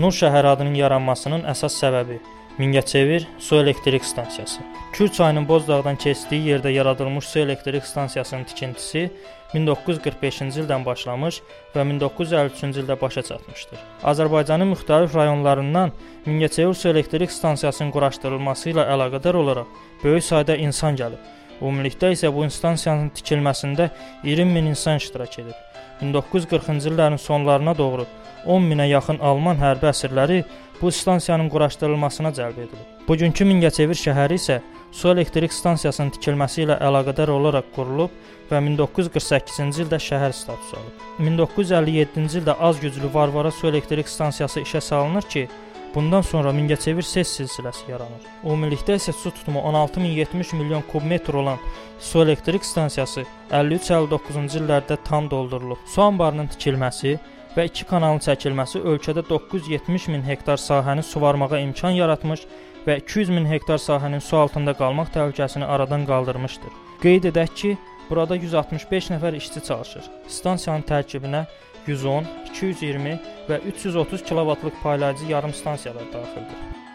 Nur şəhər adının yaranmasının əsas səbəbi Mingəçevir su elektrik stansiyası. Kür çayının Bozdağdan keçdiyi yerdə yaradılmış su elektrik stansiyasının tikintisi 1945-ci ildən başlamış və 1953-cü ildə başa çatmışdır. Azərbaycanın müxtəlif rayonlarından Mingəçevir su elektrik stansiyasının quraşdırılması ilə əlaqədar olaraq böyük sayda insan gəlib. Ümumilikdə isə bu stansiyanın tikilməsində 20 min insan iştirak edib. 1940-cı illərin sonlarına doğru 10 minə yaxın alman hərbi əsirləri bu stansiyanın quraşdırılmasına cəlb edilib. Bugünkü Mingəçevir şəhəri isə su elektrik stansiyasının tikilməsi ilə əlaqədar olaraq qurulub və 1948-ci ildə şəhər statusu alıb. 1957-ci ildə az güclü Varvara su elektrik stansiyası işə salınır ki, Bundan sonra Mingəçevir SES silsiləsi yaranır. Ümumilikdə isə su tutumu 16070 milyon kub metr olan su elektrik stansiyası 53-59-cu illərdə tam doldurulub. Su anbarının tikilməsi və 2 kanalın çəkilməsi ölkədə 970 min hektar sahəni suvarmağa imkan yaratmış və 200 min hektar sahənin su altında qalmaq təhlükəsini aradan qaldırmışdır. Qeyd edək ki, burada 165 nəfər işçi çalışır. Stansiyanın tərkibinə 110, 220 və 330 kilavatlıq paylayıcı yarım stansiyalar daxildir.